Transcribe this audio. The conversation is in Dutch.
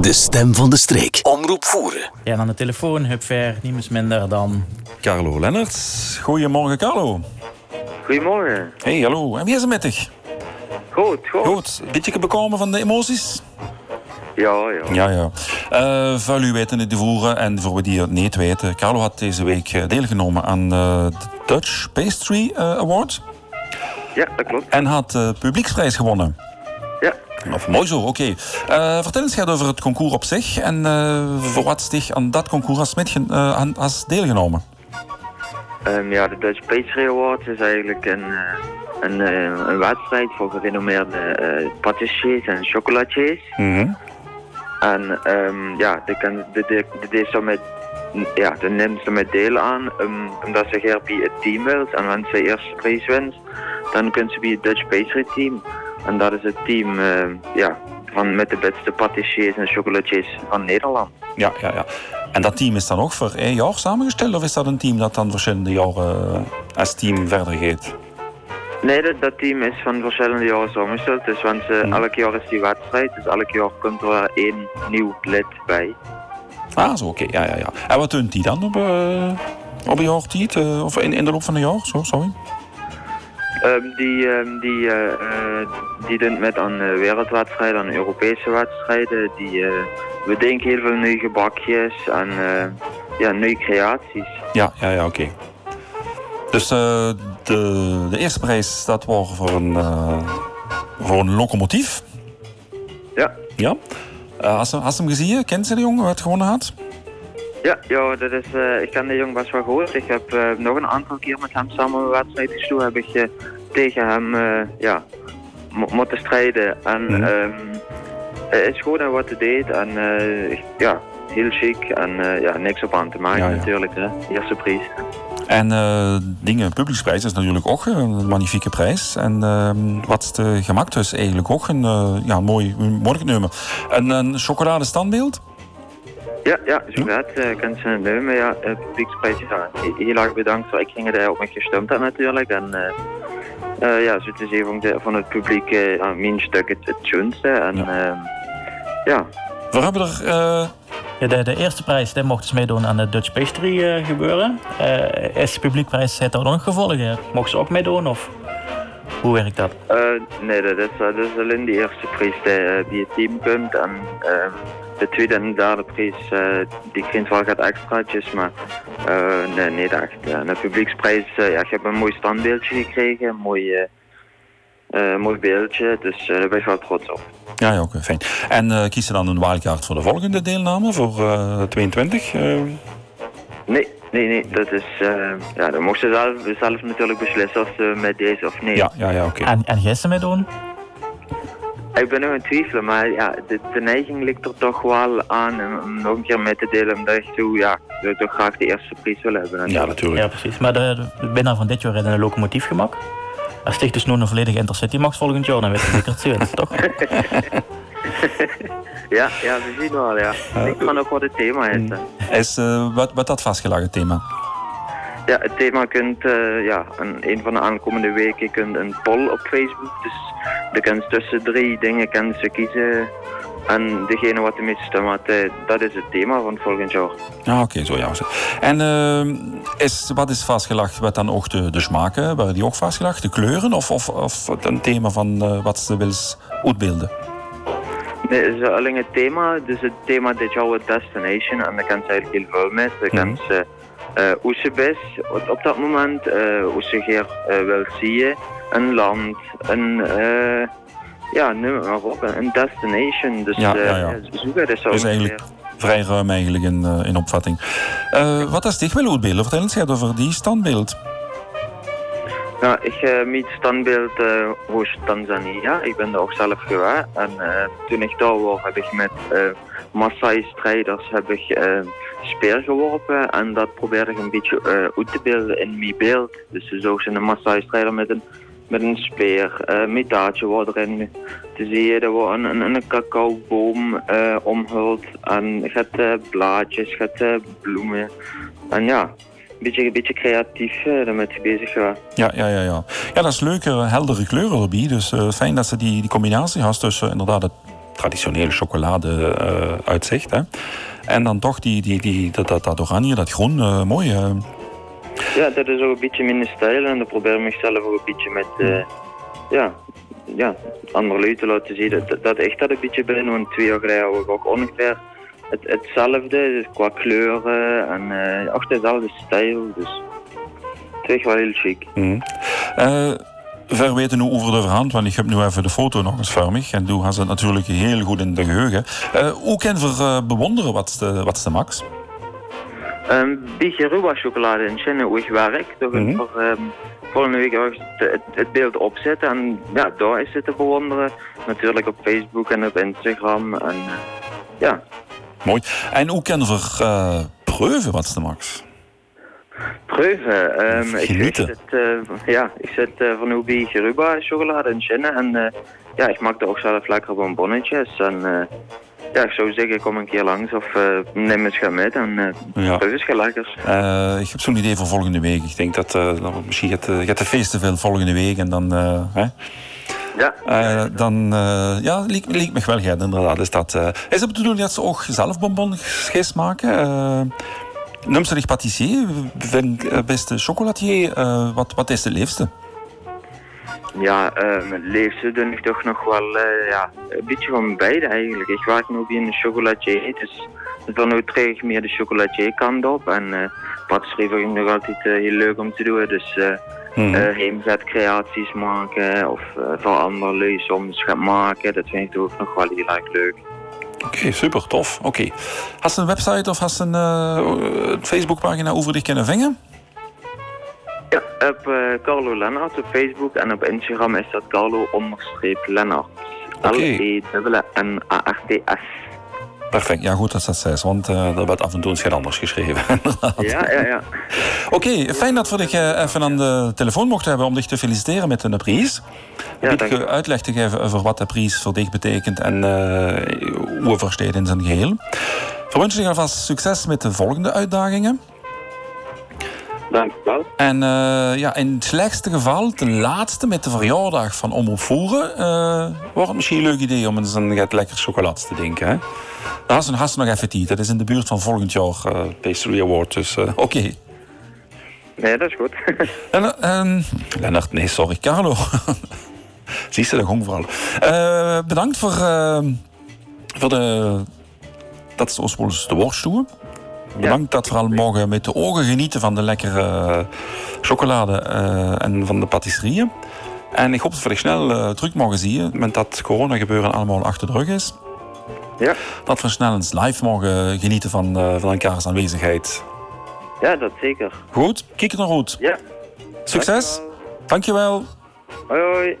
De stem van de streek. Omroep voeren. Ja, en aan de telefoon heb ver niemand minder dan... Carlo Lennart. Goedemorgen, Carlo. Goedemorgen. Hey, hallo. En wie is er met dich? Goed, goed. Goed. Beetje bekomen van de emoties? Ja, ja. Ja, ja. Uh, voor u weten te voeren en voor we die het niet weten. Carlo had deze week eh, deelgenomen aan uh, de Dutch Pastry Award. Ja, dat klopt. En had de publieksprijs gewonnen. Ja. Of mooi zo, oké. Okay. Uh, vertel eens over het concours op zich en uh, voor wat zich aan dat concours als, uh, als deelgenomen. Um, ja, de Dutch Pastry Award is eigenlijk een, een, een wedstrijd voor gerenommeerde patissiers en chocolatiers. Mm -hmm. En um, ja, de, de, de, de, de, met, ja, de neemt ze met deel aan, um, omdat ze graag bij het team wil. En als ze eerst prijs wint, dan kunnen ze bij het Dutch Pastry Team. En dat is het team uh, ja, van, met de beste patissiers en chocolatiers van Nederland. Ja, ja, ja. En dat team is dan ook voor één jaar samengesteld? Of is dat een team dat dan verschillende jaren uh, als team verder gaat? Nee, dat, dat, team is van verschillende jaren samengesteld. Dus want uh, hmm. elk jaar is die wedstrijd. Dus elk jaar komt er één nieuw lid bij. Ah, zo, oké. Okay. Ja, ja, ja. En wat doet die dan op, uh, op een jaar tijd? of in, in de loop van een jaar? Zo, sorry. Um, die, um, die, uh, uh, die doen met aan uh, wereldwedstrijden, aan Europese wedstrijden. Die, we denken heel veel nieuwe gebakjes en ja, nieuwe creaties. Ja, ja, ja, oké. Okay. Dus de, de eerste prijs dat was voor een, voor een locomotief. Ja. Ja. als, als hem gezien, kent ze de jongen wat gewonnen had? Ja, ja dat is, uh, ik ken de jongen best wel goed. Ik heb uh, nog een aantal keer met hem samen een wedstrijd gespeeld. Heb ik uh, tegen hem ja, moeten strijden. En mm. um, het is goed aan wat hij deed. En ja, heel chic. En ja, niks op aan te maken ja, ja. natuurlijk. Hè. Eerste prijs. En dingen, publieksprijs is natuurlijk ook een magnifieke prijs. En uh, wat de gemaakt is eigenlijk ook een ja, mooi, mooi nummer. Een, een chocoladestandbeeld. Ja, ja, zo gaat uh, kan ze nemen. Ja, publieksprijs, ja, heel erg bedankt. Ik ging er op me gestemd had natuurlijk. En uh, ja, zo te zien van, het publiek uh, mijn stuk het, het schoonste. En ja. ja. We hebben er... Ja, de, de, eerste prijs die mochten ze meedoen aan de Dutch Pastry gebeuren. is de publiekprijs, heeft daar nog gevolgen? Mochten ze ook meedoen of hoe werkt dat? nee, dat is, dat is alleen de eerste prijs die, die het team komt. En, ehm, de tweede en derde prijs, uh, die krijgt wel wat extraatjes, maar uh, nee, niet echt. Uh, de publieksprijs, ja, ik heb een mooi standbeeldje gekregen, een mooi, mooi beeldje, dus daar ben ik wel trots op. Ja, ja oké, okay, fijn. En kies je dan een wildcard voor de volgende deelname, voor 22? Nee, nee, nee, dat is, ja, dan mocht ze zelf, zelf natuurlijk beslissen of ze met deze of nee. Ja, ja, ja oké. Okay. En, en jij ze mee doen? Ik ben nog aan het twijfelen, maar ja, de, de, neiging ligt er toch wel aan om nog een keer mee te delen, omdat ik zo, ja, ik toch graag de eerste prijs wil hebben. Ja, natuurlijk. Ja, precies. Maar de, de winnaar van dit jaar heeft een locomotief gemaakt. Als sticht dus nu een volledige Intercity Max volgend jaar, dan weet je zeker het zin, toch? ja, ja, we zien wel, ja. Ik ga ook wat het thema is. Is uh, wat, wat dat vastgelegd thema? Ja, het thema kunt, uh, ja, een, een van de aankomende weken kunt een poll op Facebook. Dus de kunt tussen drie dingen kan ze kiezen. En degene wat de meeste stemmen had, uh, dat is het thema van volgend jaar. Ah, oké, zo ja. En uh, is, wat is vastgelegd? Wat dan ook de, de smaken? Waren die ook vastgelegd? De kleuren? Of, of, of een thema van wat ze wil uitbeelden? Nee, het is alleen het thema. Dus het thema dit jaar is Destination. En daar kan ze eigenlijk heel veel mee. Daar mm -hmm uh, hoe ze best op dat moment, uh, uh, wil zien, een land, een, uh, ja, noem maar op, een destination. Dus ja, ja, ja. zoeken dus ook. Dus eigenlijk vrij ruim eigenlijk in, in opvatting. wat is dit uitbeelden? Vertel eens over die standbeeld. Nou, ik uh, mijn standbeeld uh, Oost-Tanzania. Ik ben daar ook zelf geweest. En uh, toen ik daar was, heb ik met uh, Maasai-strijders heb ik speer geworpen. En dat probeerde ik een beetje uit te beelden in mijn beeld. Dus zo zijn een Maasai-strijder met een, met een speer. Uh, metaatje was erin te zien. Er was een, een, een cacaoboom omhuld. En hebt blaadjes, je hebt bloemen. En ja, beetje, een beetje creatief uh, ermee bezig Ja, ja, ja, ja. Ja, dat is leuke, heldere kleuren erbij. Dus fijn dat ze die, die combinatie had tussen inderdaad het traditionele chocolade uitzicht. Hè. En dan toch die, die, die, dat, dat, dat oranje, dat groen, mooi. Ja, dat is ook een beetje mijn stijl en dat probeer ik mezelf ook een beetje met, ja, ja, andere lui te laten zien. Dat, dat echt dat een beetje ben, want twee jaar geleden we ook ongeveer het, hetzelfde dus qua kleuren en uh, ook dezelfde stijl. Dus het is wel heel chic. Mm. Uh, ver weten nu over de verhand, want ik heb nu even de foto nog eens voor En toen had ze het natuurlijk heel goed in de geheugen. Uh, hoe kan je bewonderen wat de, wat de max? Um, Bigeruba chocolade in China, hoe ik werk. Toch mm -hmm. um, volgende week het, het, beeld opzetten. En ja, daar is het te bewonderen. Natuurlijk op Facebook en op Instagram. En ja, Mooi. En hoe kan we uh, preuven wat is de max? Um, ik zet, uh, ja, ik zet uh, van Ubi Geruba chocolade in China en uh, ja, ik maak er ook zelf lekker bonbonnetjes. En ja, ik zou zeggen, kom een keer langs of neem het gaan met en ja. proef eens lekkers. ik heb zo'n idee voor volgende week. Ik denk dat misschien gaat, gaat de feesten veel volgende week en dan... hè? Ja. Uh, dan uh, ja, liep, liep me wel gaan, inderdaad. Is, dat, uh, is het de bedoeling dat ze ook zelf bonbons maken? Uh, zich patissier, vind, beste chocolatier. wat, wat is de leefste? Ja, het leefste doe ik toch nog wel ja, een beetje van beide eigenlijk. Ik werk nu in een chocolatier, dus dan nu terug meer de chocolatier kant op. En patisserie vind ik nog altijd heel leuk om te doen. Dus mm heemzetcreaties maken of uh, voor andere lui soms gaan maken. Dat vind ik ook nog wel heel erg leuk. Oké, super tof. Oké. Okay. Hast een website of hast een uh, Facebookpagina over die kunnen vingen? Ja, op uh, Carlo Lennart op Facebook en op Instagram is dat Carlo-Lennart. L-E-N-A-R-T-S. Perfect, ja goed dat dat zes, want uh, er werd af en toe eens anders geschreven. ja, ja, ja. Oké, fijn dat we dich uh, even aan de telefoon mochten hebben om dich te feliciteren met de prijs. Ja, ik uitleg te geven over wat de prijs voor dich betekent en hoe versteed in zijn geheel. Verwens je alvast succes met de volgende uitdagingen. Dank u wel. En uh, ja, in het slechtste geval, de laatste met de verjaardag van Omroep Voeren, uh, wordt het misschien een leuk idee om eens een lekker chocolade te denken. Hè? Dan hast, hast nog even tijd. Dat is in de buurt van volgend jaar uh, Pastry Award. Dus oké. Okay. Nee, dat is goed. en, Lennart, nee, sorry, Carlo. Zie je, de gong vooral. Bedankt voor, voor de... Dat is ons de worststoel. Bedankt dat we al mogen met de ogen genieten van de lekkere chocolade en van de patisserieën. En ik hoop dat we snel uh, terug mogen zien, met dat corona gebeuren allemaal achter de rug is. Ja. Dat we snel eens live mogen genieten van, uh, van elkaars aanwezigheid. Ja, dat zeker. Goed, kijk er naar goed. Ja. Succes. Dankjewel. Hoi hoi.